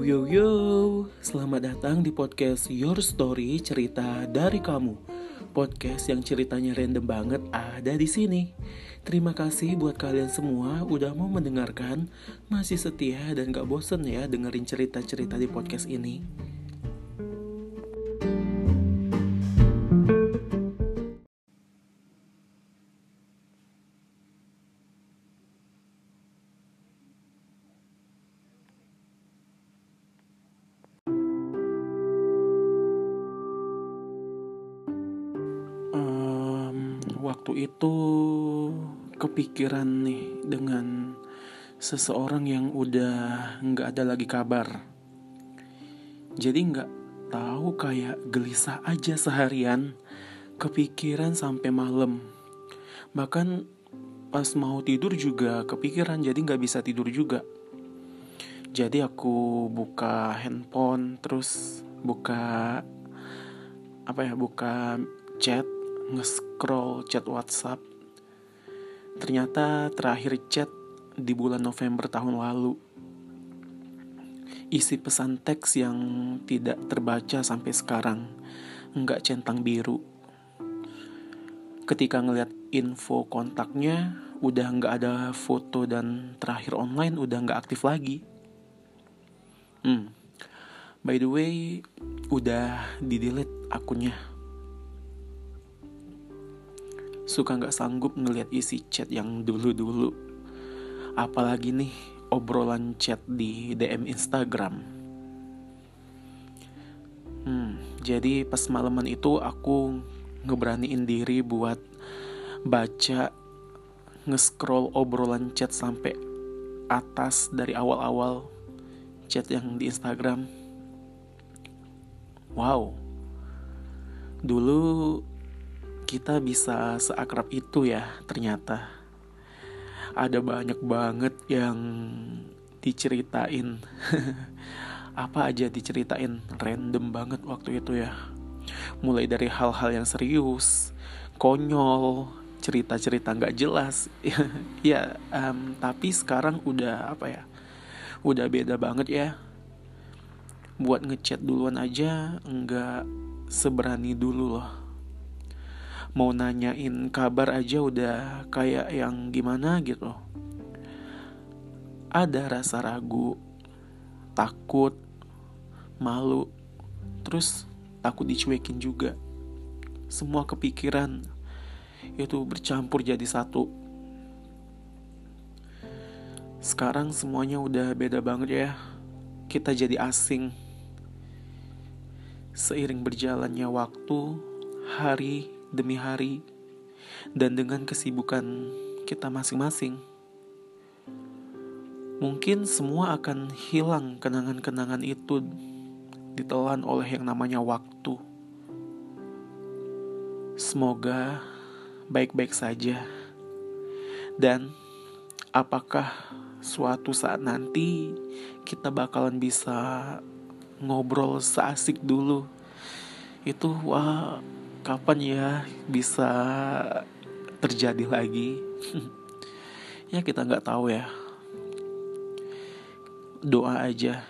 Yo yo selamat datang di podcast Your Story Cerita dari Kamu. Podcast yang ceritanya random banget ada di sini. Terima kasih buat kalian semua udah mau mendengarkan, masih setia dan gak bosen ya dengerin cerita-cerita di podcast ini. Waktu itu kepikiran nih dengan seseorang yang udah nggak ada lagi kabar. Jadi nggak tahu kayak gelisah aja seharian, kepikiran sampai malam. Bahkan pas mau tidur juga kepikiran, jadi nggak bisa tidur juga. Jadi aku buka handphone, terus buka apa ya, buka chat, nge-scroll chat WhatsApp. Ternyata terakhir chat di bulan November tahun lalu. Isi pesan teks yang tidak terbaca sampai sekarang, nggak centang biru. Ketika ngeliat info kontaknya, udah nggak ada foto dan terakhir online udah nggak aktif lagi. Hmm, by the way, udah di-delete akunnya suka nggak sanggup ngelihat isi chat yang dulu-dulu. Apalagi nih obrolan chat di DM Instagram. Hmm, jadi pas malaman itu aku ngeberaniin diri buat baca nge-scroll obrolan chat sampai atas dari awal-awal chat yang di Instagram. Wow. Dulu kita bisa seakrab itu ya ternyata. Ada banyak banget yang diceritain. Apa aja diceritain? Random banget waktu itu ya. Mulai dari hal-hal yang serius konyol cerita-cerita nggak jelas. Ya um, tapi sekarang udah apa ya? Udah beda banget ya. Buat ngechat duluan aja nggak seberani dulu loh mau nanyain kabar aja udah kayak yang gimana gitu. Ada rasa ragu, takut, malu, terus takut dicuekin juga. Semua kepikiran itu bercampur jadi satu. Sekarang semuanya udah beda banget ya. Kita jadi asing. Seiring berjalannya waktu, hari demi hari dan dengan kesibukan kita masing-masing. Mungkin semua akan hilang kenangan-kenangan itu ditelan oleh yang namanya waktu. Semoga baik-baik saja. Dan apakah suatu saat nanti kita bakalan bisa ngobrol seasik dulu? Itu wah kapan ya bisa terjadi lagi? Ya kita nggak tahu ya. Doa aja